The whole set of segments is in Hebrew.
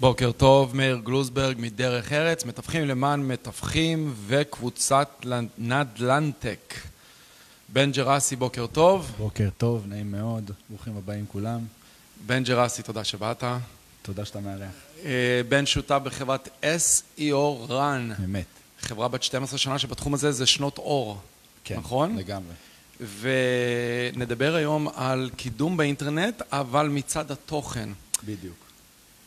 בוקר טוב, מאיר גלוזברג מדרך ארץ, מתווכים למען מתווכים וקבוצת נדל"נטק. בן ג'רסי, בוקר טוב. בוקר טוב, נעים מאוד, ברוכים הבאים כולם. בן ג'רסי, תודה שבאת. תודה שאתה מארח. אה, בן שותף בחברת SEO Run. אמת. חברה בת 12 שנה שבתחום הזה זה שנות אור. כן, נכון? לגמרי. ונדבר היום על קידום באינטרנט, אבל מצד התוכן. בדיוק.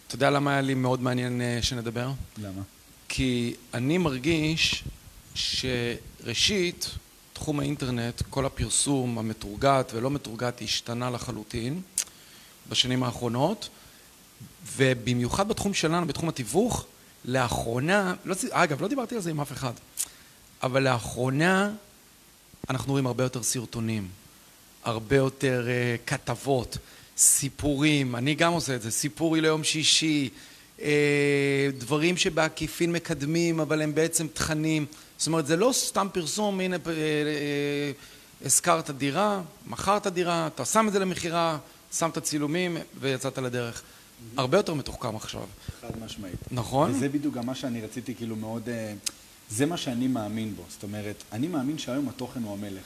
אתה יודע למה היה לי מאוד מעניין אה, שנדבר? למה? כי אני מרגיש שראשית, תחום האינטרנט, כל הפרסום המתורגת ולא מתורגת השתנה לחלוטין בשנים האחרונות, ובמיוחד בתחום שלנו, בתחום התיווך, לאחרונה, לא, אגב, לא דיברתי על זה עם אף אחד, אבל לאחרונה אנחנו רואים הרבה יותר סרטונים, הרבה יותר uh, כתבות, סיפורים, אני גם עושה את זה, סיפורי ליום שישי, uh, דברים שבעקיפין מקדמים, אבל הם בעצם תכנים, זאת אומרת, זה לא סתם פרסום, הנה, uh, uh, הזכרת דירה, מכרת דירה, אתה שם את זה למכירה, שם את הצילומים ויצאת לדרך. הרבה יותר מתוחכם עכשיו. חד משמעית. נכון? וזה בדיוק גם מה שאני רציתי כאילו מאוד... זה מה שאני מאמין בו. זאת אומרת, אני מאמין שהיום התוכן הוא המלך.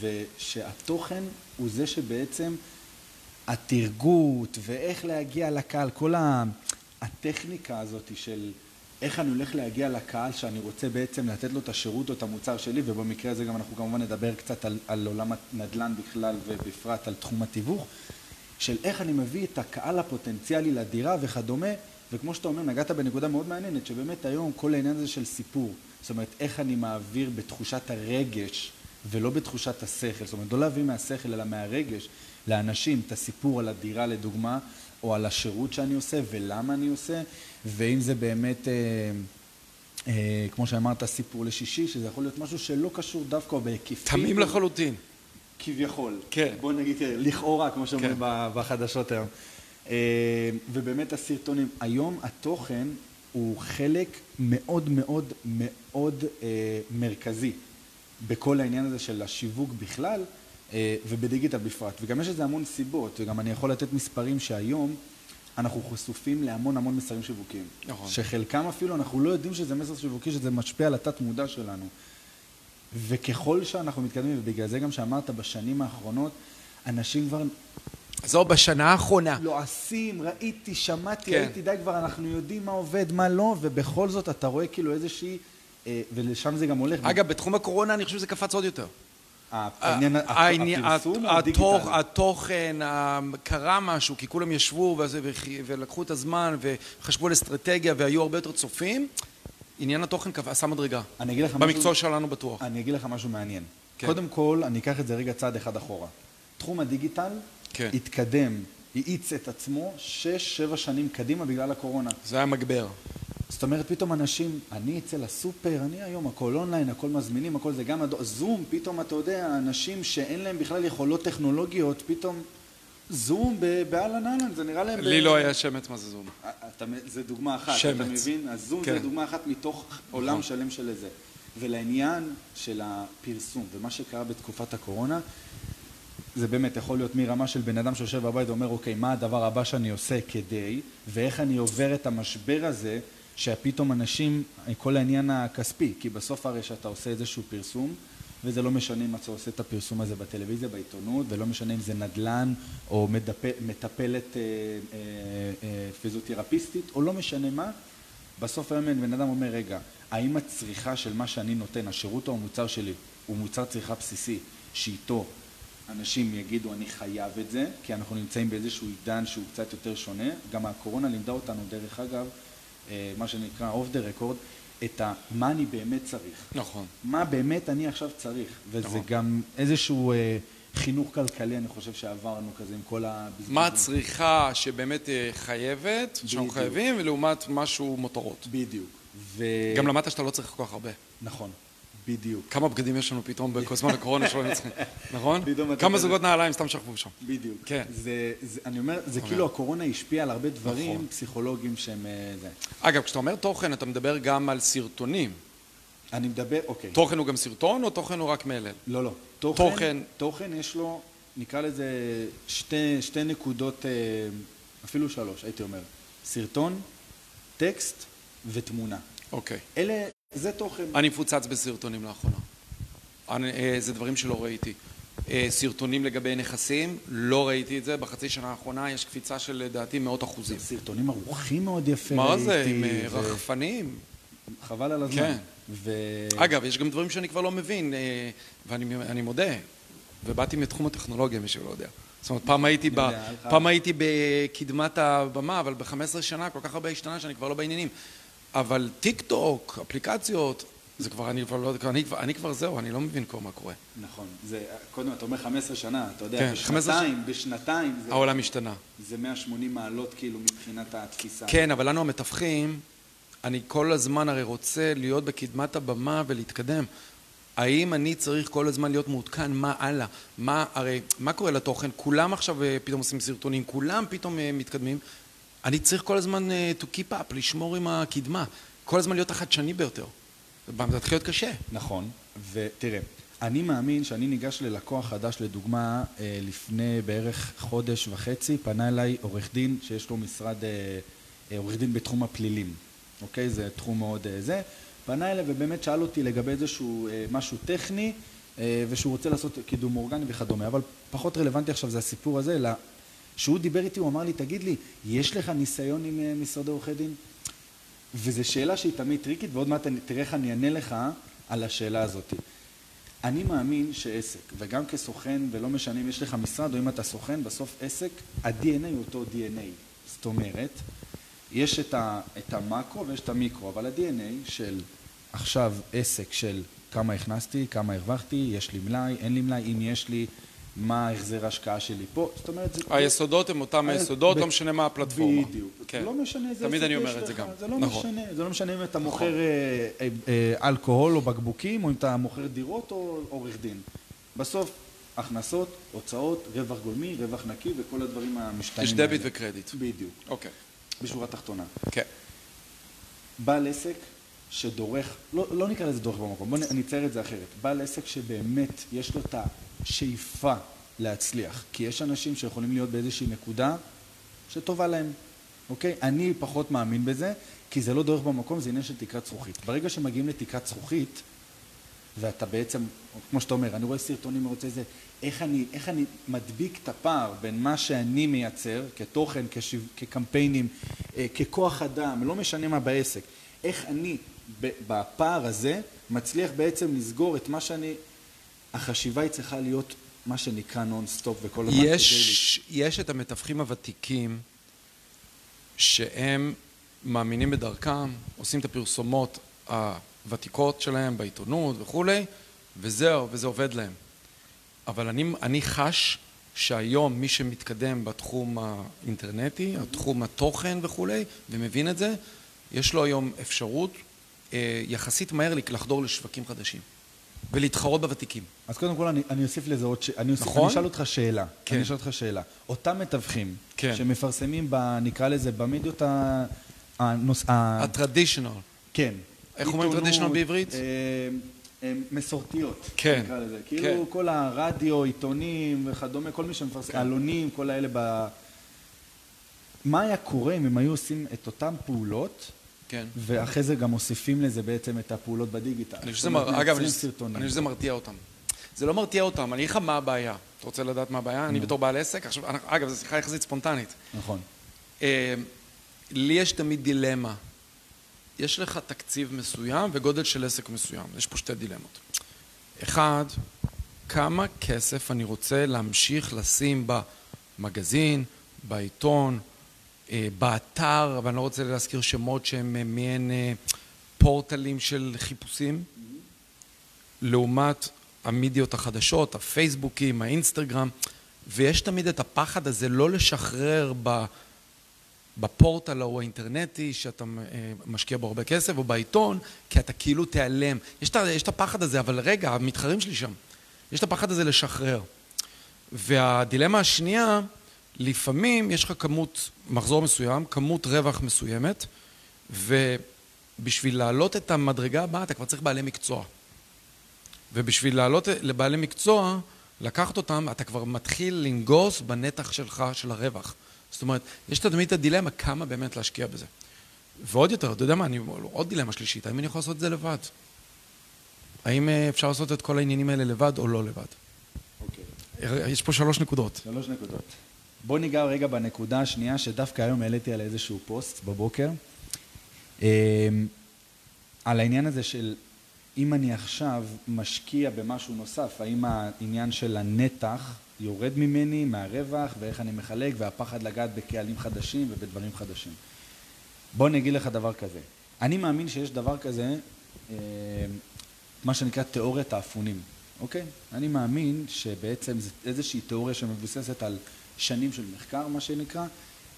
ושהתוכן הוא זה שבעצם התרגות ואיך להגיע לקהל, כל הטכניקה הזאת של איך אני הולך להגיע לקהל שאני רוצה בעצם לתת לו את השירות או את המוצר שלי, ובמקרה הזה גם אנחנו כמובן נדבר קצת על, על עולם הנדל"ן בכלל ובפרט על תחום התיווך, של איך אני מביא את הקהל הפוטנציאלי לדירה וכדומה, וכמו שאתה אומר, נגעת בנקודה מאוד מעניינת, שבאמת היום כל העניין הזה של סיפור, זאת אומרת, איך אני מעביר בתחושת הרגש ולא בתחושת השכל, זאת אומרת, לא להביא מהשכל אלא מהרגש לאנשים את הסיפור על הדירה לדוגמה, או על השירות שאני עושה ולמה אני עושה, ואם זה באמת, אה, אה, כמו שאמרת, סיפור לשישי, שזה יכול להיות משהו שלא קשור דווקא בהיקפים. תמים לחלוטין. כביכול. כן. בוא נגיד, לכאורה, כמו שאומרים כן. בחדשות היום. אה, ובאמת הסרטונים, היום התוכן הוא חלק מאוד מאוד מאוד אה, מרכזי בכל העניין הזה של השיווק בכלל אה, ובדיגיטל בפרט. וגם יש לזה המון סיבות, וגם אני יכול לתת מספרים שהיום אנחנו חשופים להמון המון מסרים שיווקיים. נכון. שחלקם אפילו אנחנו לא יודעים שזה מסר שיווקי, שזה משפיע על התת מודע שלנו. וככל שאנחנו מתקדמים, ובגלל זה גם שאמרת בשנים האחרונות, אנשים כבר זו בשנה האחרונה. לועסים, ראיתי, שמעתי, כן. הייתי, די כבר, אנחנו יודעים מה עובד, מה לא, ובכל זאת אתה רואה כאילו איזושהי, ולשם זה גם הולך. אגב, בתחום הקורונה אני חושב שזה קפץ עוד יותר. העניין, הפרסום או הדיגיטל? התוכן, קרה משהו, כי כולם ישבו ולקחו את הזמן וחשבו על אסטרטגיה והיו הרבה יותר צופים. עניין התוכן עשה מדרגה. במקצוע שלנו בטוח. אני אגיד לך משהו מעניין. כן. קודם כל, אני אקח את זה רגע צעד אחד אחורה. תחום הדיגיטל כן. התקדם, האיץ את עצמו שש, שבע שנים קדימה בגלל הקורונה. זה היה מגבר. זאת אומרת, פתאום אנשים, אני אצא לסופר, אני היום הכל אונליין, הכל מזמינים, הכל זה גם הדו... זום, פתאום אתה יודע, אנשים שאין להם בכלל יכולות טכנולוגיות, פתאום זום באהלן אהלן, זה נראה להם... לי ב... לא היה שמץ מה זה זום. אתה, זה דוגמה אחת, שמץ. אתה מבין? אז זום כן. זה דוגמה אחת מתוך עולם נכון. שלם של זה. ולעניין של הפרסום ומה שקרה בתקופת הקורונה, זה באמת יכול להיות מרמה של בן אדם שיושב בבית ואומר אוקיי מה הדבר הבא שאני עושה כדי ואיך אני עובר את המשבר הזה שפתאום אנשים כל העניין הכספי כי בסוף הרי שאתה עושה איזשהו פרסום וזה לא משנה אם אתה עושה את הפרסום הזה בטלוויזיה בעיתונות ולא משנה אם זה נדל"ן או מדפ... מטפלת אה, אה, אה, פיזיותרפיסטית או לא משנה מה בסוף היום בן אדם אומר רגע האם הצריכה של מה שאני נותן השירות או המוצר שלי הוא מוצר צריכה בסיסי שאיתו אנשים יגידו אני חייב את זה, כי אנחנו נמצאים באיזשהו עידן שהוא קצת יותר שונה. גם הקורונה לימדה אותנו, דרך אגב, מה שנקרא אוף דה רקורד, את ה, מה אני באמת צריך. נכון. מה באמת אני עכשיו צריך. וזה נכון. גם איזשהו אה, חינוך כלכלי, אני חושב שעברנו כזה עם כל ה... מה הצריכה שבאמת אה, חייבת, שאנחנו חייבים, ולעומת משהו מותרות. בדיוק. ו... גם למדת שאתה לא צריך כל כך הרבה. נכון. בדיוק. כמה בגדים יש לנו פתאום בכל זמן הקורונה שלא נצטרך, נכון? כמה זוגות נעליים סתם שכבו שם. בדיוק. כן. זה, זה, אני אומר, זה נכון. כאילו הקורונה השפיעה על הרבה דברים נכון. פסיכולוגיים שהם... אה, זה. אגב, כשאתה אומר תוכן, אתה מדבר גם על סרטונים. אני מדבר, אוקיי. תוכן הוא גם סרטון, או תוכן הוא רק מלל? לא, לא. תוכן, תוכן, תוכן יש לו, נקרא לזה, שתי, שתי נקודות, אה, אפילו שלוש, הייתי אומר. סרטון, טקסט ותמונה. אוקיי. אלה, זה תוכן. אני מפוצץ בסרטונים לאחרונה. אני, אה, זה דברים שלא ראיתי. אה, סרטונים לגבי נכסים, לא ראיתי את זה. בחצי שנה האחרונה יש קפיצה של לדעתי מאות אחוזים. סרטונים ערוכים מאוד יפה. מה זה? ראיתי, עם אה, ו- רחפנים? חבל על הזמן. כן. ו... אגב, יש גם דברים שאני כבר לא מבין, אה, ואני אני מודה, ובאתי מתחום הטכנולוגיה, מי שלא יודע. זאת אומרת, פעם הייתי, ב, פעם הייתי בקדמת הבמה, אבל ב-15 שנה כל כך הרבה השתנה שאני כבר לא בעניינים. אבל טיק טוק, אפליקציות, זה כבר, אני כבר לא, אני, כבר- אני כבר זהו, אני לא מבין כבר מה קורה. נכון. זה, קודם, אתה אומר 15 שנה, אתה יודע, כן, 15 בשנתיים, בשנתיים, זה, העולם השתנה. זה 180 מעלות כאילו מבחינת התפיסה. כן, אבל לנו המתווכים, אני כל הזמן הרי רוצה להיות בקדמת הבמה ולהתקדם. האם אני צריך כל הזמן להיות מעודכן מה הלאה? מה, הרי, מה קורה לתוכן? כולם עכשיו אה, פתאום עושים סרטונים, כולם פתאום אה, מתקדמים. אני צריך כל הזמן אה, to keep up, לשמור עם הקדמה. כל הזמן להיות החדשני ביותר. זה מתחיל להיות קשה. נכון, ותראה, אני מאמין שאני ניגש ללקוח חדש, לדוגמה, אה, לפני בערך חודש וחצי, פנה אליי עורך דין שיש לו משרד, אה, עורך דין בתחום הפלילים, אוקיי? זה תחום מאוד אה, זה. פנה אליי ובאמת שאל אותי לגבי איזשהו אה, משהו טכני, ושהוא רוצה לעשות קידום אורגני וכדומה, אבל פחות רלוונטי עכשיו זה הסיפור הזה, אלא שהוא דיבר איתי, הוא אמר לי, תגיד לי, יש לך ניסיון עם אה, משרדי עורכי דין? וזו שאלה שהיא תמיד טריקית, ועוד מעט תראה איך אני אענה לך על השאלה הזאת. אני מאמין שעסק, וגם כסוכן, ולא משנה אם יש לך משרד או אם אתה סוכן, בסוף עסק, ה-DNA הוא אותו DNA. זאת אומרת, יש את, ה, את המקרו ויש את המיקרו, אבל ה-DNA של עכשיו עסק של כמה הכנסתי, כמה הרווחתי, יש לי מלאי, אין לי מלאי, אם יש לי, מה החזר ההשקעה שלי פה, זאת אומרת, זה... היסודות הם אותם ה- היסודות, לא משנה מה הפלטפורמה. בדיוק. כן. לא משנה איזה תמיד אני אומר את זה גם. זה לא נכון. משנה, זה לא משנה אם אתה מוכר אה, אה, אה, אלכוהול או בקבוקים, או אם אתה מוכר דירות או עורך דין. בסוף, הכנסות, הוצאות, רווח גולמי, רווח נקי וכל הדברים המשתנים. יש דביט. וקרדיט. בדיוק, אוקיי. בשורה תחתונה. כן. בעל עסק שדורך, לא, לא נקרא לזה דורך במקום, בואו נצייר את זה אחרת. בעל עסק שבאמת יש לו את השאיפה להצליח, כי יש אנשים שיכולים להיות באיזושהי נקודה שטובה להם, אוקיי? אני פחות מאמין בזה, כי זה לא דורך במקום, זה עניין של תקרת זכוכית. ברגע שמגיעים לתקרת זכוכית, ואתה בעצם, כמו שאתה אומר, אני רואה סרטונים, רוצה זה, איך אני, איך אני מדביק את הפער בין מה שאני מייצר, כתוכן, כשיו, כקמפיינים, אה, ככוח אדם, לא משנה מה בעסק, איך אני בפער הזה מצליח בעצם לסגור את מה שאני, החשיבה היא צריכה להיות מה שנקרא נונסטופ וכל הזמן יש, יש את המתווכים הוותיקים שהם מאמינים בדרכם, עושים את הפרסומות הוותיקות שלהם בעיתונות וכולי, וזהו, וזה עובד להם. אבל אני, אני חש שהיום מי שמתקדם בתחום האינטרנטי, התחום התוכן וכולי, ומבין את זה, יש לו היום אפשרות יחסית מהר לחדור לשווקים חדשים ולהתחרות בוותיקים. אז קודם כל אני, אני אוסיף לזה עוד, ש... אני, אוסיף, נכון? אני אשאל אותך שאלה. כן. אני אשאל אותך שאלה. אותם מתווכים, כן. שמפרסמים, ב, נקרא לזה, במדיות ה... הנוס... הטרדישיונל. כן. איך אומרים traditional בעברית? אה, אה, מסורתיות. כן, נקרא לזה. כן. כאילו כל הרדיו, עיתונים וכדומה, כל מי שמפרסם, כן. עלונים, כל האלה ב... מה היה קורה אם הם היו עושים את אותן פעולות, כן. ואחרי זה גם מוסיפים לזה בעצם את הפעולות בדיגיטל? אני חושב מר... אגב, אני חושב שזה מרתיע אותם. זה לא מרתיע אותם, אני אגיד לך מה הבעיה. אתה רוצה לדעת מה הבעיה? אני בתור בעל עסק, עכשיו, אגב, זו שיחה יחסית ספונטנית. נכון. אה, לי יש תמיד דילמה. יש לך תקציב מסוים וגודל של עסק מסוים. יש פה שתי דילמות. אחד, כמה כסף אני רוצה להמשיך לשים במגזין, בעיתון, באתר, ואני לא רוצה להזכיר שמות שהם אה, מעין אה, פורטלים של חיפושים, לעומת המדיות החדשות, הפייסבוקים, האינסטגרם, ויש תמיד את הפחד הזה לא לשחרר ב... בפורטל ההוא האינטרנטי שאתה אה, משקיע בו הרבה כסף, או בעיתון, כי אתה כאילו תיעלם. יש את, יש את הפחד הזה, אבל רגע, המתחרים שלי שם. יש את הפחד הזה לשחרר. והדילמה השנייה, לפעמים יש לך כמות, מחזור מסוים, כמות רווח מסוימת, ובשביל להעלות את המדרגה הבאה אתה כבר צריך בעלי מקצוע. ובשביל לעלות לבעלי מקצוע, לקחת אותם, אתה כבר מתחיל לנגוס בנתח שלך של הרווח. זאת אומרת, יש תמיד את הדילמה כמה באמת להשקיע בזה. ועוד יותר, אתה יודע מה, אני, עוד דילמה שלישית, האם אני יכול לעשות את זה לבד? האם אה, אפשר לעשות את כל העניינים האלה לבד או לא לבד? אוקיי. יש פה שלוש נקודות. שלוש נקודות. בוא ניגע רגע בנקודה השנייה, שדווקא היום העליתי על איזשהו פוסט בבוקר, אמ, על העניין הזה של אם אני עכשיו משקיע במשהו נוסף, האם העניין של הנתח יורד ממני, מהרווח, ואיך אני מחלק, והפחד לגעת בקהלים חדשים ובדברים חדשים. בוא אני אגיד לך דבר כזה. אני מאמין שיש דבר כזה, אמ, מה שנקרא תיאוריית האפונים, אוקיי? אני מאמין שבעצם זו איזושהי תיאוריה שמבוססת על שנים של מחקר, מה שנקרא,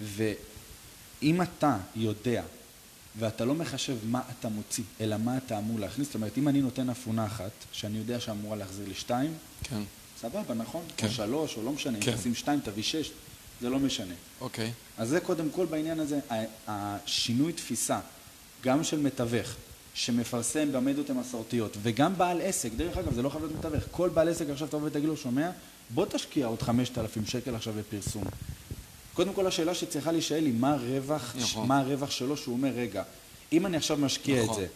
ואם אתה יודע ואתה לא מחשב מה אתה מוציא, אלא מה אתה אמור להכניס, זאת אומרת, אם אני נותן אפונה אחת, שאני יודע שאמורה להחזיר לי שתיים, כן. סבבה, נכון? כן. או שלוש, או לא משנה, כן. אם תשים שתיים, תביא שש, זה לא משנה. אוקיי. אז זה קודם כל בעניין הזה, השינוי תפיסה, גם של מתווך, שמפרסם במדיות המסורתיות, וגם בעל עסק, דרך אגב, זה לא חייב להיות מתווך, כל בעל עסק עכשיו תבוא ותגיד לו, שומע, בוא תשקיע עוד 5,000 שקל עכשיו בפרסום. קודם כל השאלה שצריכה להישאל היא, מה הרווח, נכון. מה הרווח שלו, שהוא אומר, רגע, אם אני עכשיו משקיע נכון. את זה,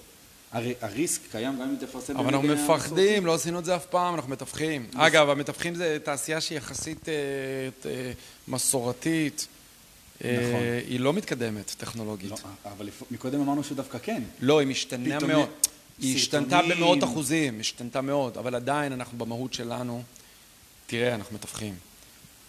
הרי הריסק קיים גם אם תפרסם אבל אנחנו מפחדים, לא עשינו את זה אף פעם, אנחנו מתווכים. אגב, המתווכים זה תעשייה שהיא יחסית אה, אה, מסורתית. אה, נכון. היא לא מתקדמת טכנולוגית. לא, אבל מקודם אמרנו שדווקא כן. לא, היא משתנה מאוד. היא השתנתה. במאות אחוזים, השתנתה מאוד, אבל עדיין אנחנו במהות שלנו, תראה, אנחנו מתווכים.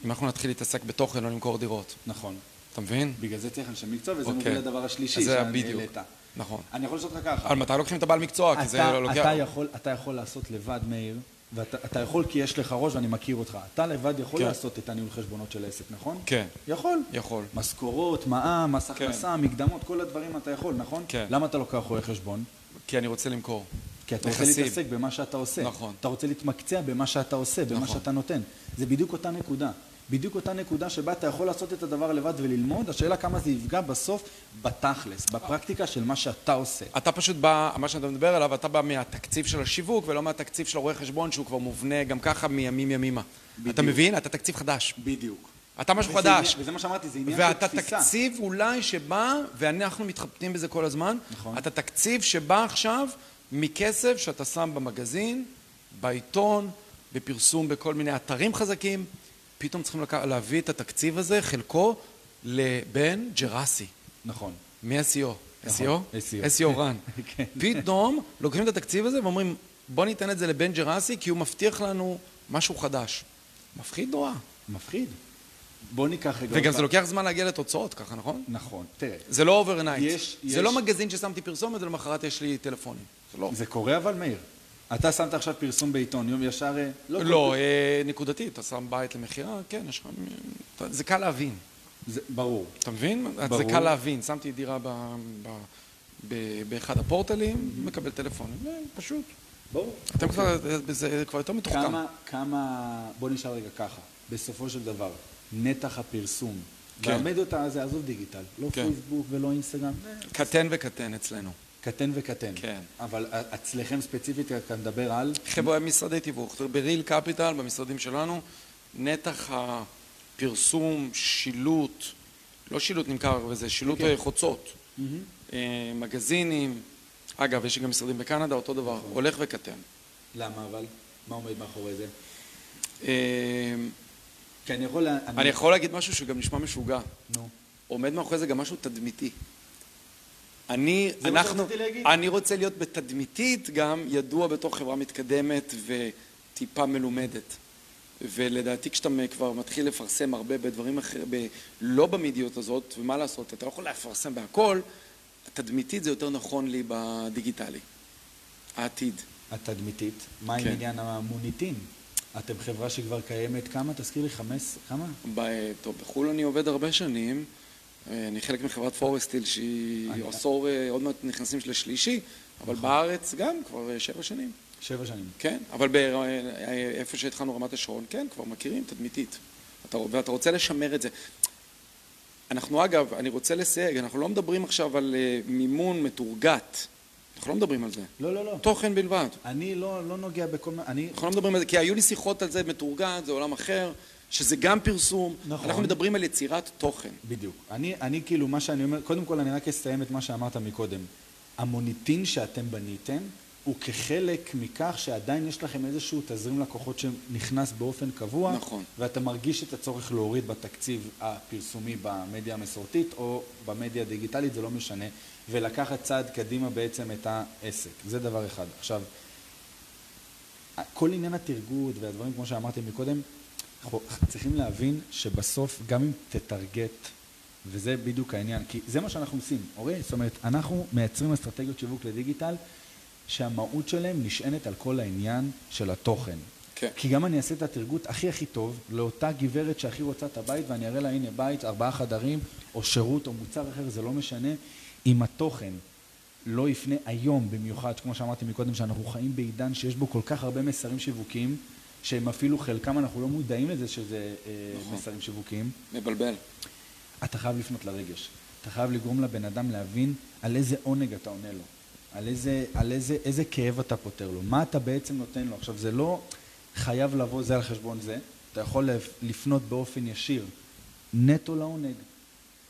אם אנחנו נתחיל להתעסק בתוכן, לא למכור דירות. נכון. אתה מבין? בגלל זה צריך אנשי מקצוע, וזה אוקיי. מוביל לדבר השלישי שאני. העלית. נכון. אני יכול לשאול אותך ככה. אבל מתי לוקחים את הבעל מקצוע? כי זה אתה, לא לוקח... אתה, יכול, אתה יכול לעשות לבד, מאיר, ואתה אתה יכול כי יש לך ראש ואני מכיר אותך. אתה לבד יכול כן. לעשות את הניהול חשבונות של העסק, נכון? כן, יכול. יכול. משכורות, מע"מ, מס כן. הכנסה, מקדמות, כל הדברים אתה יכול, נכון? כן. למה אתה לוקח רואה חשבון? כי אני רוצה למכור. כי אתה רוצה. להתעסק במה שאתה עושה. נכון. אתה רוצה להתמקצע במה שאתה עושה, במה נכון. שאתה נותן. זה בדיוק אותה נקודה. בדיוק אותה נקודה שבה אתה יכול לעשות את הדבר לבד וללמוד, השאלה כמה זה יפגע בסוף בתכלס, בפרקטיקה של מה שאתה עושה. אתה פשוט בא, מה שאתה מדבר עליו, אתה בא מהתקציב של השיווק ולא מהתקציב של הרואה חשבון שהוא כבר מובנה גם ככה מימים ימימה. בדיוק. אתה מבין? אתה תקציב חדש. בדיוק. אתה משהו חדש. וזה מה שאמרתי, זה עניין של ואתה תפיסה. תקציב אולי שבא, ואנחנו מתחבטים בזה כל הזמן, נכון. אתה תקציב שבא עכשיו מכסף שאתה שם במגזין, בעיתון, בפרסום בכל מיני אתרים חזקים, פתאום צריכים לק... להביא את התקציב הזה, חלקו, לבן ג'רסי, נכון. מ-SEO. נכון, SEO? SEO. SEO רן. כן. פתאום לוקחים את התקציב הזה ואומרים, בוא ניתן את זה לבן ג'רסי, כי הוא מבטיח לנו משהו חדש. מפחיד נורא. מפחיד. בוא ניקח רגע... וגם זה. לוקח זמן להגיע לתוצאות ככה, נכון? נכון. תראה, זה לא overnight. זה לא מגזין ששמתי פרסומת ולמחרת יש לי טלפונים. זה לא. זה קורה אבל, מאיר. אתה שמת עכשיו פרסום בעיתון, יום ישר... אה, לא, לא, אה, נקודתי, אתה שם בית למכירה, כן, יש לך... זה קל להבין. זה, ברור. אתה מבין? זה ברור. קל להבין. שמתי דירה ב- ב- ב- באחד הפורטלים, מקבל טלפונים. אה, פשוט. ברור. אתם כבר, זה כבר יותר מתוחכם. כמה, כמה... בוא נשאל רגע ככה. בסופו של דבר, נתח הפרסום. כן. והמדיות הזה, עזוב דיגיטל. לא כן. פייסבוק ולא אינסטגרם. קטן וקטן אצלנו. קטן וקטן. כן. אבל אצלכם ספציפית, אתה מדבר על... חבר'ה, משרדי תיווך. בריל קפיטל, במשרדים שלנו, נתח הפרסום, שילוט, לא שילוט נמכר וזה, שילוט כן. אה, חוצות, אה, מגזינים, אגב, יש גם משרדים בקנדה, אותו דבר, הולך וקטן. למה אבל? מה עומד מאחורי זה? אה, כי אני יכול... אני יכול להגיד משהו שגם נשמע משוגע. נו. עומד מאחורי זה גם משהו תדמיתי. אני, זה אנחנו. אני רוצה להיות בתדמיתית גם ידוע בתור חברה מתקדמת וטיפה מלומדת. ולדעתי כשאתה כבר מתחיל לפרסם הרבה בדברים אחרים, ב- לא במדיות הזאת, ומה לעשות, אתה לא יכול לפרסם בהכל, התדמיתית זה יותר נכון לי בדיגיטלי. העתיד. התדמיתית, מה עם כן. עניין המוניטין? אתם חברה שכבר קיימת כמה? תזכיר לי, חמש, כמה? ב- טוב, בחו"ל אני עובד הרבה שנים, אני חלק מחברת פורסטיל שהיא עשור, אה, עוד מעט נכנסים של השלישי, אבל בארץ גם כבר אה, שבע שנים. שבע שנים. כן, אבל אה, איפה שהתחלנו רמת השרון, כן, כבר מכירים תדמיתית. אתה, ואתה רוצה לשמר את זה. אנחנו אגב, אני רוצה לסייג, אנחנו לא מדברים עכשיו על אה, מימון מתורגת. אנחנו לא מדברים על זה. לא, לא, לא. תוכן בלבד. אני לא, לא נוגע בכל מה... אני... אנחנו לא מדברים על זה, כי היו לי שיחות על זה מתורגת, זה עולם אחר. שזה גם פרסום, נכון. אנחנו מדברים על יצירת תוכן. בדיוק. אני, אני כאילו, מה שאני אומר, קודם כל אני רק אסיים את מה שאמרת מקודם. המוניטין שאתם בניתם הוא כחלק מכך שעדיין יש לכם איזשהו תזרים לקוחות שנכנס באופן קבוע, נכון. ואתה מרגיש את הצורך להוריד בתקציב הפרסומי במדיה המסורתית או במדיה הדיגיטלית, זה לא משנה, ולקחת צעד קדימה בעצם את העסק. זה דבר אחד. עכשיו, כל עניין התרגות והדברים, כמו שאמרתי מקודם, אנחנו צריכים להבין שבסוף, גם אם תטרגט, וזה בדיוק העניין, כי זה מה שאנחנו עושים, אורי? זאת אומרת, אנחנו מייצרים אסטרטגיות שיווק לדיגיטל, שהמהות שלהם נשענת על כל העניין של התוכן. כן. כי גם אני אעשה את התרגות הכי הכי טוב לאותה גברת שהכי רוצה את הבית, ואני אראה לה, הנה בית, ארבעה חדרים, או שירות, או מוצר אחר, זה לא משנה. אם התוכן לא יפנה היום במיוחד, כמו שאמרתי מקודם, שאנחנו חיים בעידן שיש בו כל כך הרבה מסרים שיווקיים, שהם אפילו חלקם אנחנו לא מודעים לזה שזה אה, נכון. מסרים שיווקיים. מבלבל. אתה חייב לפנות לרגש. אתה חייב לגרום לבן אדם להבין על איזה עונג אתה עונה לו, על איזה, על איזה, איזה כאב אתה פותר לו, מה אתה בעצם נותן לו. עכשיו, זה לא חייב לבוא זה על חשבון זה, אתה יכול לפנות באופן ישיר, נטו לעונג.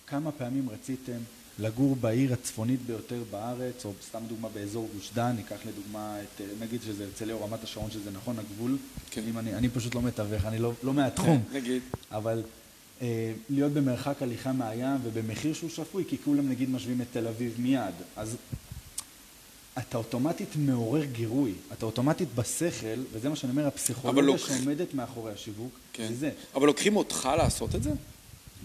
כמה פעמים רציתם לגור בעיר הצפונית ביותר בארץ, או סתם דוגמה באזור גוש דן, ניקח לדוגמה את, נגיד שזה הרצליה או רמת השרון, שזה נכון הגבול, כן. אם אני, אני פשוט לא מתווך, אני לא, לא מהתחום, נגיד. אבל אה, להיות במרחק הליכה מהים ובמחיר שהוא שפוי, כי כולם נגיד משווים את תל אביב מיד, אז אתה אוטומטית מעורר גירוי, אתה אוטומטית בשכל, וזה מה שאני אומר, הפסיכולוגיה לוק... שעומדת מאחורי השיווק, כן. זה זה. אבל לוקחים אותך לעשות את זה?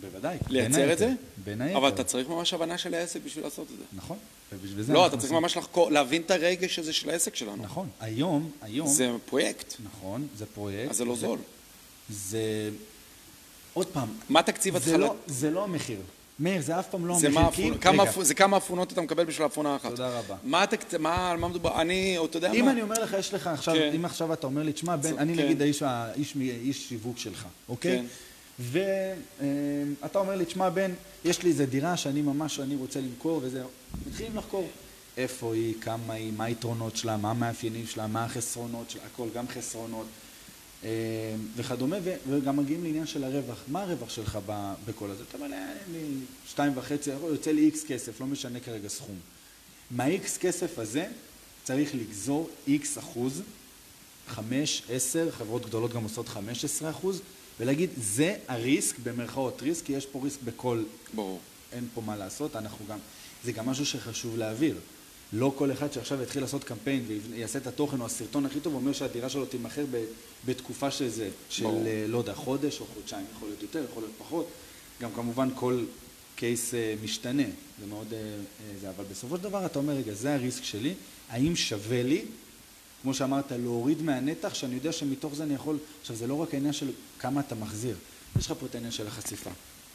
בוודאי. לייצר את זה? בין היתר. אבל אתה צריך ממש הבנה של העסק בשביל לעשות את זה. נכון, ובשביל זה... לא, אתה צריך ממש לחקור, להבין את הרגש הזה של העסק שלנו. נכון. היום, היום... זה פרויקט. נכון, זה פרויקט. אז זה לא זול. זה... עוד פעם... מה תקציב התחלת? לא, זה לא המחיר. מאיר, זה אף פעם לא המחיר. מה כי... כמה אפ... זה כמה אפונות אתה מקבל בשביל אפונה אחת. תודה רבה. מה התקצ... מה, על מה מדובר? אני, אתה יודע אם מה... אני אומר לך, יש לך עכשיו, כן. אם עכשיו אתה אומר לי, תשמע, בן, אני כן. נגיד האיש, האיש, איש שיווק שלך, אוקיי? כן. ואתה אומר לי, תשמע בן, יש לי איזה דירה שאני ממש, אני רוצה למכור וזה, מתחילים לחקור. איפה היא, כמה היא, מה היתרונות שלה, מה המאפיינים שלה, מה החסרונות שלה, הכל, גם חסרונות. וכדומה, וגם מגיעים לעניין של הרווח. מה הרווח שלך בכל הזה? אתה אומר לי, אני שתיים וחצי, יוצא לי איקס כסף, לא משנה כרגע סכום. מהאיקס כסף הזה צריך לגזור איקס אחוז, חמש, עשר, חברות גדולות גם עושות חמש עשרה אחוז, ולהגיד, זה הריסק, במרכאות ריסק, כי יש פה ריסק בכל... ברור. אין פה מה לעשות, אנחנו גם... זה גם משהו שחשוב להעביר. לא כל אחד שעכשיו יתחיל לעשות קמפיין ויעשה את התוכן או הסרטון הכי טוב, אומר שהדירה שלו תימכר בתקופה של זה, של ברור. לא יודע, חודש או חודשיים, יכול להיות יותר, יכול להיות פחות. גם כמובן כל קייס משתנה, זה מאוד... זה, אבל בסופו של דבר אתה אומר, רגע, זה הריסק שלי, האם שווה לי כמו שאמרת, להוריד מהנתח, שאני יודע שמתוך זה אני יכול... עכשיו, זה לא רק העניין של כמה אתה מחזיר, יש לך פה את העניין של החשיפה,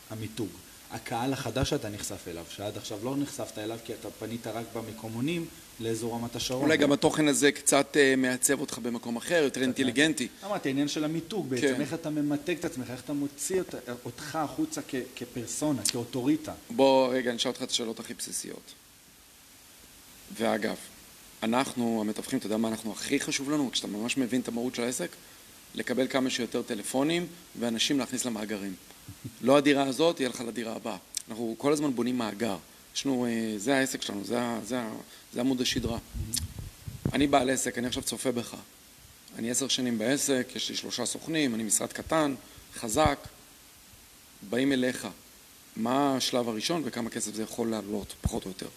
המיתוג, הקהל החדש שאתה נחשף אליו, שעד עכשיו לא נחשפת אליו כי אתה פנית רק במקומונים לאזור רמת השרון. אולי גם התוכן הזה קצת מעצב אותך במקום אחר, יותר אינטליגנטי. אמרתי, העניין של המיתוג בעצם, כן. איך אתה ממתג את עצמך, איך אתה מוציא אותך החוצה כפרסונה, כאוטוריטה. בוא רגע, נשאל אותך את השאלות הכי בסיסיות. ואגב, אנחנו, המתווכים, אתה יודע מה אנחנו הכי חשוב לנו, כשאתה ממש מבין את המהות של העסק? לקבל כמה שיותר טלפונים ואנשים להכניס למאגרים. לא הדירה הזאת, תהיה לך לדירה הבאה. אנחנו כל הזמן בונים מאגר. ישנו, זה העסק שלנו, זה, זה, זה עמוד השדרה. אני בעל עסק, אני עכשיו צופה בך. אני עשר שנים בעסק, יש לי שלושה סוכנים, אני משרד קטן, חזק. באים אליך. מה השלב הראשון וכמה כסף זה יכול לעלות, פחות או יותר.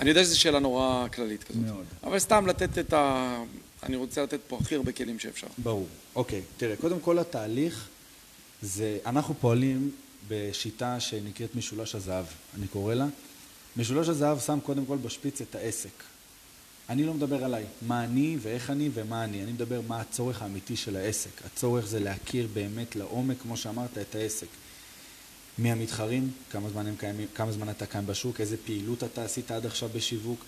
אני יודע שזו שאלה נורא כללית כזאת. מאוד. אבל סתם לתת את ה... אני רוצה לתת פה הכי הרבה כלים שאפשר. ברור. אוקיי, תראה, קודם כל התהליך זה... אנחנו פועלים בשיטה שנקראת משולש הזהב, אני קורא לה. משולש הזהב שם קודם כל בשפיץ את העסק. אני לא מדבר עליי, מה אני ואיך אני ומה אני. אני מדבר מה הצורך האמיתי של העסק. הצורך זה להכיר באמת לעומק, כמו שאמרת, את העסק. מי המתחרים, כמה זמן, הם קיימים, כמה זמן אתה קיים בשוק, איזה פעילות אתה עשית עד עכשיו בשיווק,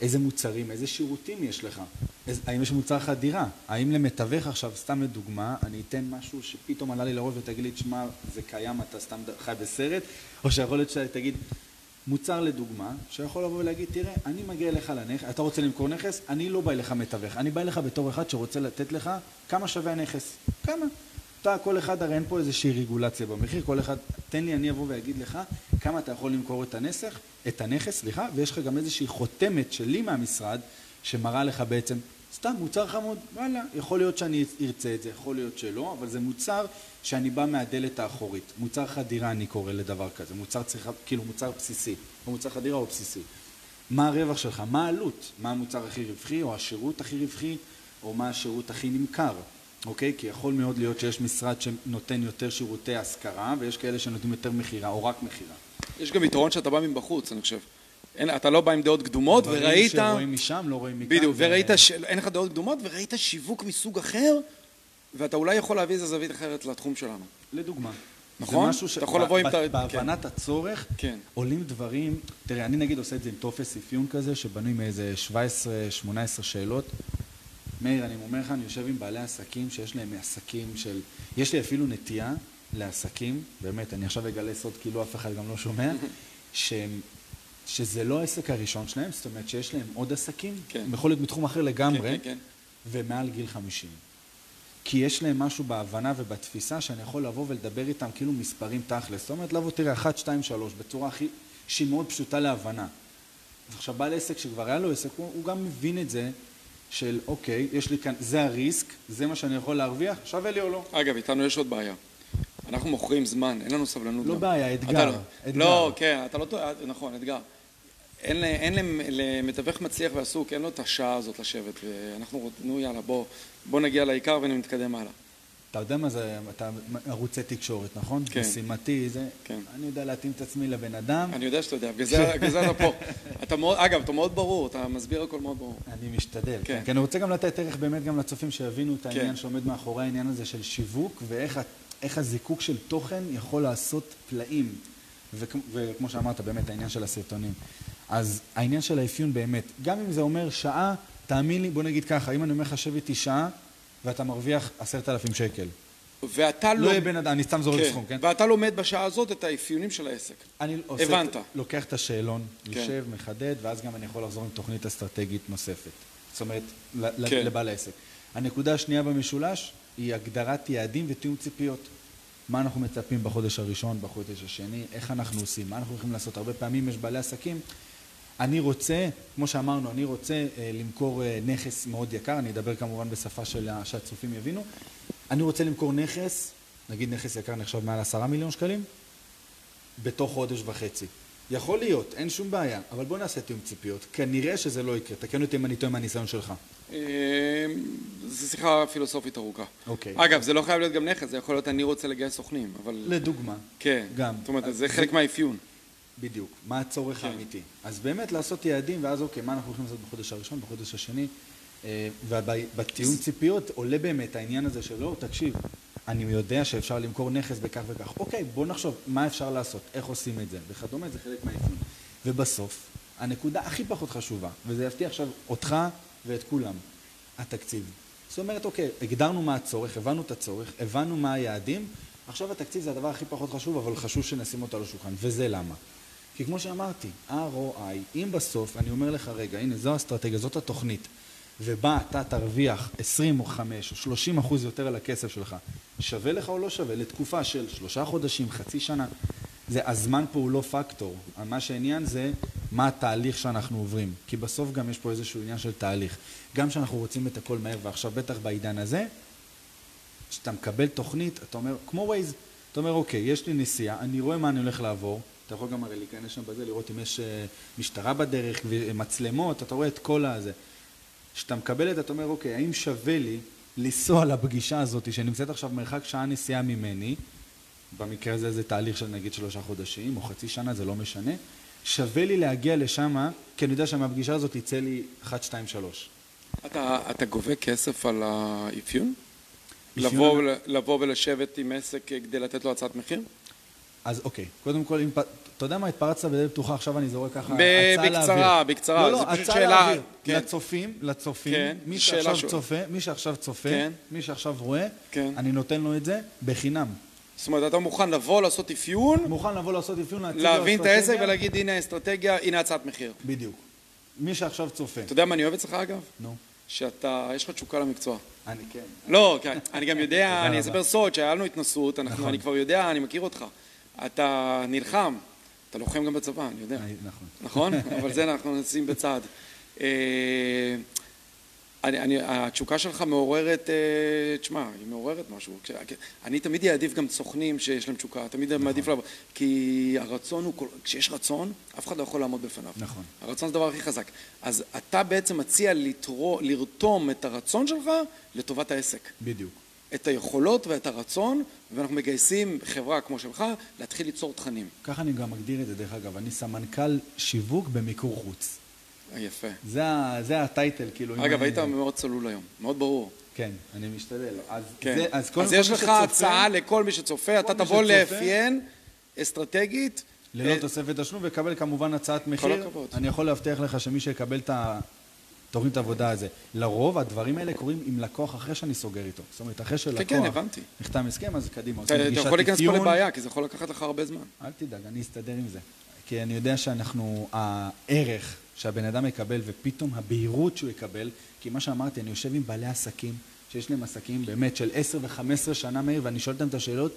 איזה מוצרים, איזה שירותים יש לך, איזה, האם יש מוצר לך דירה, האם למתווך עכשיו, סתם לדוגמה, אני אתן משהו שפתאום עלה לי לראש ותגיד לי, תשמע, זה קיים, אתה סתם חי בסרט, או שיכול להיות שתגיד, מוצר לדוגמה, שיכול לבוא ולהגיד, תראה, אני מגיע אליך לנכס, אתה רוצה למכור נכס, אני לא בא אליך מתווך, אני בא אליך בתור אחד שרוצה לתת לך כמה שווה הנכס, כמה. אתה, כל אחד, הרי אין פה איזושהי רגולציה במחיר, כל אחד, תן לי, אני אבוא ואגיד לך כמה אתה יכול למכור את הנסח, את הנכס, סליחה, ויש לך גם איזושהי חותמת שלי מהמשרד, שמראה לך בעצם, סתם, מוצר חמוד, וואלה, יכול להיות שאני ארצה את זה, יכול להיות שלא, אבל זה מוצר שאני בא מהדלת האחורית. מוצר חדירה אני קורא לדבר כזה, מוצר צריכה, כאילו מוצר בסיסי, או מוצר חדירה או בסיסי. מה הרווח שלך? מה העלות? מה המוצר הכי רווחי, או השירות הכי רווחי, או מה השירות הכי נמכר, אוקיי? כי יכול מאוד להיות שיש משרד שנותן יותר שירותי השכרה, ויש כאלה שנותנים יותר מכירה, או רק מכירה. יש גם יתרון שאתה בא מבחוץ, אני חושב. אין, אתה לא בא עם דעות קדומות, וראית... דברים שרואים משם, לא רואים מכאן. בדיוק, ו... וראית שאין לך דעות קדומות, וראית שיווק מסוג אחר, ואתה אולי יכול להביא איזה זווית אחרת לתחום שלנו. לדוגמה. נכון? ש... אתה יכול לבוא עם... ב- בהבנת הצורך, כן. עולים דברים, תראה, אני נגיד עושה את זה עם טופס אפיון כזה, שבנוי מאיזה 17-18 שאלות. מאיר, אני אומר לך, אני יושב עם בעלי עסקים שיש להם עסקים של... יש לי אפילו נטייה לעסקים, באמת, אני עכשיו אגלה סוד כאילו אף אחד גם לא שומע, שהם, שזה לא העסק הראשון שלהם, זאת אומרת שיש להם עוד עסקים, כן. יכול להיות מתחום אחר לגמרי, כן, כן, כן. ומעל גיל 50. כי יש להם משהו בהבנה ובתפיסה שאני יכול לבוא ולדבר איתם כאילו מספרים תכלס. זאת אומרת, לבוא, תראה, 1, 2, 3, בצורה הכי... שהיא מאוד פשוטה להבנה. אז עכשיו, בעל עסק שכבר היה לו עסק, הוא, הוא גם מבין את זה של, אוקיי, יש לי כאן, זה הריסק, זה מה שאני יכול להרוויח, שווה לי או לא. אגב, איתנו יש עוד בעיה. אנחנו מוכרים זמן, אין לנו סבלנות. לא גם. בעיה, אתה אתגר, לא- אתגר. לא, כן, אתה לא טועה, נכון, אתגר. אין, אין למ- למתווך מצליח ועסוק, אין לו את השעה הזאת לשבת, ואנחנו, נו יאללה, בוא, בוא נגיע לעיקר ונתקדם הלאה. אתה יודע מה זה, אתה ערוצי תקשורת, נכון? כן. משימתי, זה... כן. אני יודע להתאים את עצמי לבן אדם. אני יודע שאתה יודע, בגלל זה- אתה פה. אתה מאוד, אגב, אתה מאוד ברור, אתה מסביר הכל מאוד ברור. אני משתדל, כן. כן. כי אני רוצה גם לתת ערך באמת גם לצופים שיבינו את העניין כן. שעומד מאחורי העניין הזה של שיווק, ואיך הזיקוק של תוכן יכול לעשות פלאים. וכ- וכמו שאמרת, באמת, העניין של הסרטונים. אז העניין של האפיון באמת, גם אם זה אומר שעה, תאמין לי, בוא נגיד ככה, אם אני אומר לך שב איתי שעה, ואתה מרוויח עשרת אלפים שקל. ואתה לא לא... יהיה בן אדם, אני סתם זורק סכום, כן? ואתה לומד בשעה הזאת את האפיונים של העסק. אני עושה, הבנת. לוקח את השאלון, כן. יושב, מחדד, ואז גם אני יכול לחזור עם תוכנית אסטרטגית נוספת. זאת אומרת, כן. לבעל העסק. הנקודה השנייה במשולש היא הגדרת יעדים ותיאום ציפיות. מה אנחנו מצפים בחודש הראשון, בחודש השני, איך אנחנו עושים, מה אנחנו הולכים לעשות. הרבה פעמים יש בעלי עסקים, אני רוצה, כמו שאמרנו, אני רוצה אה, למכור אה, נכס מאוד יקר, אני אדבר כמובן בשפה של, שהצופים יבינו, אני רוצה למכור נכס, נגיד נכס יקר נחשב מעל עשרה מיליון שקלים, בתוך חודש וחצי. יכול להיות, אין שום בעיה, אבל בוא נעשה תיאום ציפיות. כנראה שזה לא יקרה, תקן אותי אם אני טועה מהניסיון שלך. אה, זו שיחה פילוסופית ארוכה. אוקיי. אגב, זה לא חייב להיות גם נכס, זה יכול להיות אני רוצה לגייס סוכנים, אבל... לדוגמה, כן. גם. זאת אומרת, זה חלק מהאפיון. בדיוק, מה הצורך כן. האמיתי. אז באמת לעשות יעדים, ואז אוקיי, מה אנחנו הולכים לעשות בחודש הראשון, בחודש השני, אה, ובתיאום ציפיות עולה באמת העניין הזה של לא, תקשיב, אני יודע שאפשר למכור נכס בכך וכך, אוקיי, בוא נחשוב מה אפשר לעשות, איך עושים את זה, וכדומה, זה חלק מהאפיון. ובסוף, הנקודה הכי פחות חשובה, וזה יבטיח עכשיו אותך ואת כולם, התקציב. זאת אומרת, אוקיי, הגדרנו מה הצורך, הבנו את הצורך, הבנו מה היעדים, עכשיו התקציב זה הדבר הכי פחות חשוב, אבל חשוב שנשים אותו על השולחן, וזה למה? כי כמו שאמרתי, ROI, אם בסוף אני אומר לך, רגע, הנה זו האסטרטגיה, זאת התוכנית, ובה אתה תרוויח 20 או 5 או 30 אחוז יותר על הכסף שלך, שווה לך או לא שווה? לתקופה של שלושה חודשים, חצי שנה. זה, הזמן פה הוא לא פקטור. מה שהעניין זה מה התהליך שאנחנו עוברים. כי בסוף גם יש פה איזשהו עניין של תהליך. גם כשאנחנו רוצים את הכל מהר, ועכשיו בטח בעידן הזה, כשאתה מקבל תוכנית, אתה אומר, כמו ווייז, אתה אומר, אוקיי, יש לי נסיעה, אני רואה מה אני הולך לעבור, אתה יכול גם הרי להיכנס שם בזה, לראות אם יש אה, משטרה בדרך, מצלמות, אתה רואה את כל הזה. כשאתה מקבל את זה, אתה אומר, אוקיי, האם שווה לי לנסוע לפגישה הזאת, שנמצאת עכשיו מרחק שעה נסיעה ממני, במקרה הזה זה תהליך של נגיד שלושה חודשים, או חצי שנה, זה לא משנה, שווה לי להגיע לשם, כי אני יודע שמהפגישה הזאת יצא לי 1, 2, 3. אתה, אתה גובה כסף על האפיון? אפיון לבוא, לבוא ולשבת עם עסק כדי לתת לו הצעת מחיר? אז אוקיי, קודם כל, אם, פ- אתה יודע מה, התפרצת בדלת פתוחה, עכשיו אני זורק ככה ב- הצעה לאוויר. בקצרה, בקצרה, לא, לא, זה פשוט הצעה שאלה- לאוויר. כן. לצופים, לצופים, כן, מי שאלה שעכשיו שואל. צופה, מי שעכשיו צופה, כן. מי שעכשיו רואה, כן. אני נותן לו את זה בחינם. זאת אומרת, אתה מוכן לבוא, לעשות אפיון, מוכן לבוא לעשות אפיון, להציג לו להבין את העסק אסטרטגיה? ולהגיד, הנה האסטרטגיה, הנה הצעת מחיר. בדיוק. מי שעכשיו צופה. אתה יודע מה אני אוהב אצלך אגב? נו. שאתה, יש לך תשוקה למקצוע. אני כן. לא, כן, אני גם יודע, אני. אספר סוד שהיה לנו התנסות, אנחנו- נכון. אני כבר יודע, אני מכיר אותך. אתה נלחם, אתה לוחם גם בצבא, אני יודע. אני- נכון. נכון? אבל זה אנחנו נשים בצד. אה, אני, אני, התשוקה שלך מעוררת, אה, תשמע, היא מעוררת משהו. כש- אני תמיד אעדיף גם סוכנים שיש להם תשוקה, תמיד נכון. מעדיף לעבוד. כי הרצון הוא, כשיש רצון, אף אחד לא יכול לעמוד בפניו. נכון. הרצון זה הדבר הכי חזק. אז אתה בעצם מציע לתרו, לרתום את הרצון שלך לטובת העסק. בדיוק. את היכולות ואת הרצון, ואנחנו מגייסים חברה כמו שלך להתחיל ליצור תכנים. ככה אני גם מגדיר את זה, דרך אגב. אני סמנכ"ל שיווק במיקור חוץ. אה, יפה. זה, ה- זה הטייטל, כאילו. אגב, אני- היית מאוד צלול היום, מאוד ברור. כן, אני משתדל. אז, כן. זה, אז, אז כל יש לך שצופה, הצעה לכל מי שצופה, אתה תבוא לאפיין אסטרטגית. ללא אה, תוספת תשלום, ויקבל כמובן הצעת מחיר. הכבוד. אני יכול להבטיח לך שמי שיקבל את התוכנית העבודה הזה, לרוב הדברים האלה קורים עם לקוח אחרי שאני סוגר איתו. זאת אומרת, אחרי שלקוח כן, הבנתי. נחתם הסכם, אז קדימה. אתה אתה יכול להיכנס פה. לבעיה, כי זה יכול לקחת לך הרבה זמן. אל תדאג, אני אסתדר עם זה. כי אני יודע שאנחנו, הערך שהבן אדם יקבל, ופתאום הבהירות שהוא יקבל, כי מה שאמרתי, אני יושב עם בעלי עסקים, שיש להם עסקים באמת של 10 ו-15 שנה מהיר, ואני שואל אותם את השאלות,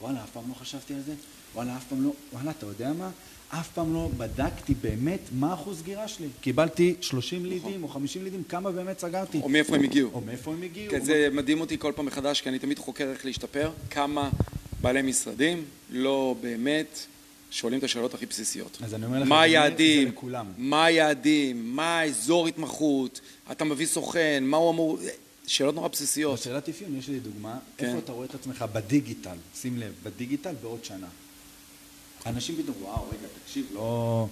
וואלה, אף פעם לא חשבתי על זה, וואלה, אף פעם לא, וואלה, אתה יודע מה? אף פעם לא בדקתי באמת מה אחוז סגירה שלי. קיבלתי 30 לידים או 50 לידים, כמה באמת סגרתי. או מאיפה הם הגיעו. או מאיפה הם הגיעו. כן, זה מדהים אותי כל פעם מחדש, כי אני תמיד חוקר איך להשתפר, כמה בעלי משרדים לא באמת שואלים את השאלות הכי בסיסיות. אז אני אומר לך, מה היעדים? מה היעדים? מה האזור התמחות? אתה מביא סוכן? מה הוא אמור... שאלות נורא בסיסיות. בשאלת אפיון יש לי דוגמה, כן. איפה אתה רואה את עצמך בדיגיטל, שים לב, בדיגיטל בעוד שנה. אנשים פתאום, וואו, רגע, תקשיב, לא...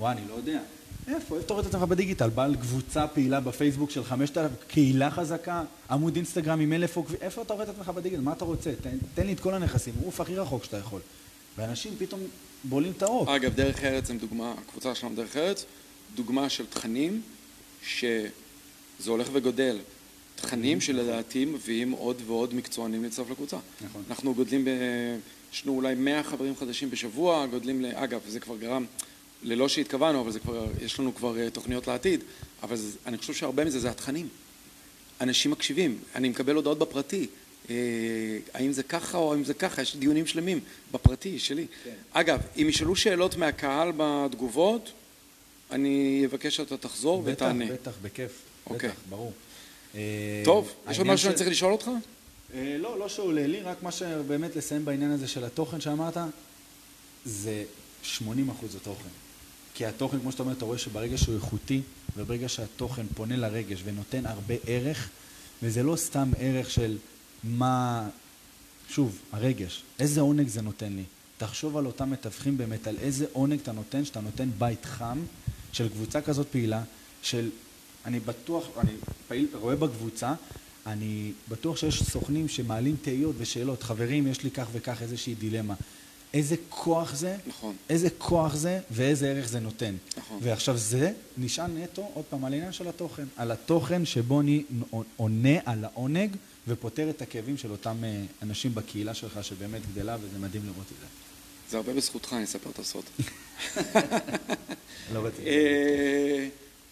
וואו, אני לא יודע. איפה, איפה אתה רואה את עצמך בדיגיטל? בעל קבוצה פעילה בפייסבוק של 5,000, קהילה חזקה, עמוד אינסטגרם עם אלף עוקבים, איפה אתה רואה את עצמך בדיגיטל? מה אתה רוצה? תן, תן לי את כל הנכסים, עוף הכי רחוק שאתה יכול. ואנשים פתאום בולעים את האור. אגב, דרך ארץ הם דוגמה, הקבוצה שלנו דרך ארץ, דוגמה של תכנים שזה הולך וגודל. תכנים שלדעתי מביאים עוד ועוד מקצוענים להצטרף לקבוצה. נכון. אנחנו גודלים, ב... יש לנו אולי 100 חברים חדשים בשבוע, גודלים, ל... אגב, זה כבר גרם, ללא שהתכוונו, אבל זה כבר, יש לנו כבר אה, תוכניות לעתיד, אבל זה, אני חושב שהרבה מזה זה התכנים. אנשים מקשיבים, אני מקבל הודעות בפרטי, אה, האם זה ככה או האם זה ככה, יש דיונים שלמים בפרטי שלי. כן. אגב, אם ישאלו שאלות מהקהל בתגובות, אני אבקש שאתה תחזור בטח, ותענה. בטח, בכיף. אוקיי. בטח, ברור. אה, טוב, יש עוד משהו שאני צריך לשאול אותך? אה, לא, לא שעולה לי, רק מה שבאמת לסיים בעניין הזה של התוכן שאמרת, זה 80 אחוז התוכן. כי התוכן, כמו שאתה אומר, אתה רואה שברגע שהוא איכותי, וברגע שהתוכן פונה לרגש ונותן הרבה ערך, וזה לא סתם ערך של מה... שוב, הרגש, איזה עונג זה נותן לי. תחשוב על אותם מתווכים באמת, על איזה עונג אתה נותן, שאתה נותן בית חם של קבוצה כזאת פעילה, של... אני בטוח, אני פעיל, רואה בקבוצה, אני בטוח שיש סוכנים שמעלים תהיות ושאלות. חברים, יש לי כך וכך איזושהי דילמה. איזה כוח זה, נכון. איזה כוח זה ואיזה ערך זה נותן. נכון. ועכשיו זה נשען נטו, עוד פעם, על העניין של התוכן. על התוכן שבו אני עונה על העונג ופותר את הכאבים של אותם אה, אנשים בקהילה שלך שבאמת גדלה, וזה מדהים לראות את זה. זה הרבה בזכותך, אני אספר את הסוד. לא רציתי. אה,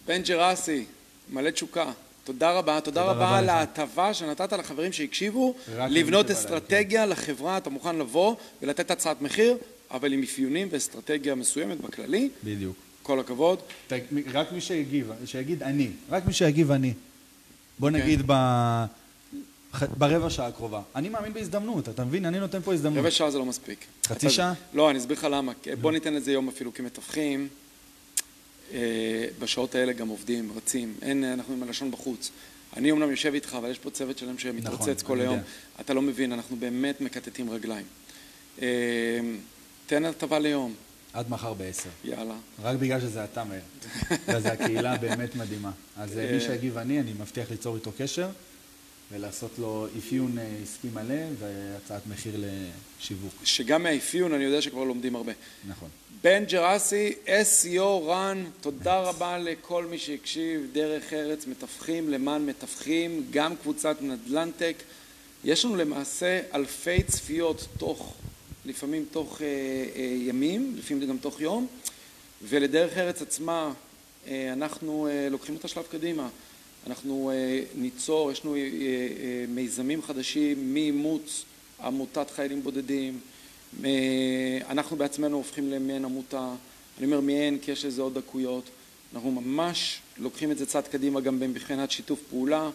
בן ג'רסי, מלא תשוקה. תודה רבה, תודה תודה רבה על. ההטבה שנתת לחברים שהקשיבו, לבנות אסטרטגיה לחברה, אתה מוכן לבוא ולתת הצעת מחיר, אבל עם אפיונים ואסטרטגיה מסוימת בכללי. בדיוק. כל הכבוד. ת- רק מי שיגיב, שיגיד אני. רק מי שיגיב אני. בוא כן. נגיד ב... ברבע שעה הקרובה. אני מאמין בהזדמנות, אתה מבין? אני נותן פה הזדמנות. רבע שעה זה לא מספיק. חצי שעה? לא, אני אסביר לך למה. בוא ניתן לזה יום אפילו כמתווכים. אה, בשעות האלה גם עובדים, רצים. אין, אנחנו עם הלשון בחוץ. אני אומנם יושב איתך, אבל יש פה צוות שלם שמתרוצץ נכון, כל היום. יודע. אתה לא מבין, אנחנו באמת מקטטים רגליים. אה, תן הטבה ליום, עד מחר בעשר. יאללה. רק בגלל שזה אתה, מאיר. וזו הקהילה באמת מדהימה. אז אה, מי. שיגיב אני, אני מבטיח ליצור איתו קשר ולעשות לו אפיון אה, עסקי מלא והצעת מחיר לשיווק. שגם מהאפיון אני יודע שכבר לומדים הרבה. נכון. בן ג'רסי, SEO רן, תודה רבה לכל מי שהקשיב, דרך ארץ מתווכים למען מתווכים, גם קבוצת נדל"נטק. יש לנו למעשה אלפי צפיות תוך, לפעמים תוך אה, אה, ימים, לפעמים גם תוך יום, ולדרך ארץ עצמה אה, אנחנו אה, לוקחים את השלב קדימה. אנחנו אה, ניצור, יש לנו אה, אה, מיזמים חדשים מאימוץ עמותת חיילים בודדים, אנחנו בעצמנו הופכים למעין עמותה, אני אומר מעין כי יש לזה עוד דקויות, אנחנו ממש לוקחים את זה צעד קדימה גם מבחינת שיתוף פעולה,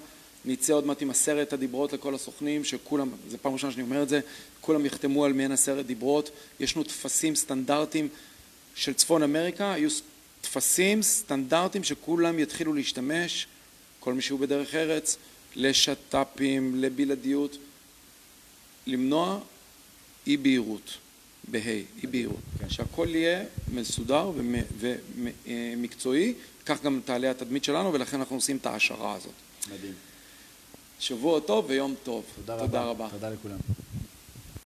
נצא עוד מעט עם עשרת הדיברות לכל הסוכנים, שכולם, זו פעם ראשונה שאני אומר את זה, כולם יחתמו על מעין עשרת דיברות, יש לנו טפסים סטנדרטיים של צפון אמריקה, היו טפסים סטנדרטיים שכולם יתחילו להשתמש, כל מי שהוא בדרך ארץ, לשת"פים, לבלעדיות, למנוע אי בהירות, בה', אי בהירות, כן. שהכל יהיה מסודר ומקצועי, כך גם תעלה התדמית שלנו ולכן אנחנו עושים את ההשערה הזאת. מדהים. שבוע טוב ויום טוב. תודה, תודה רבה. רבה. תודה לכולם.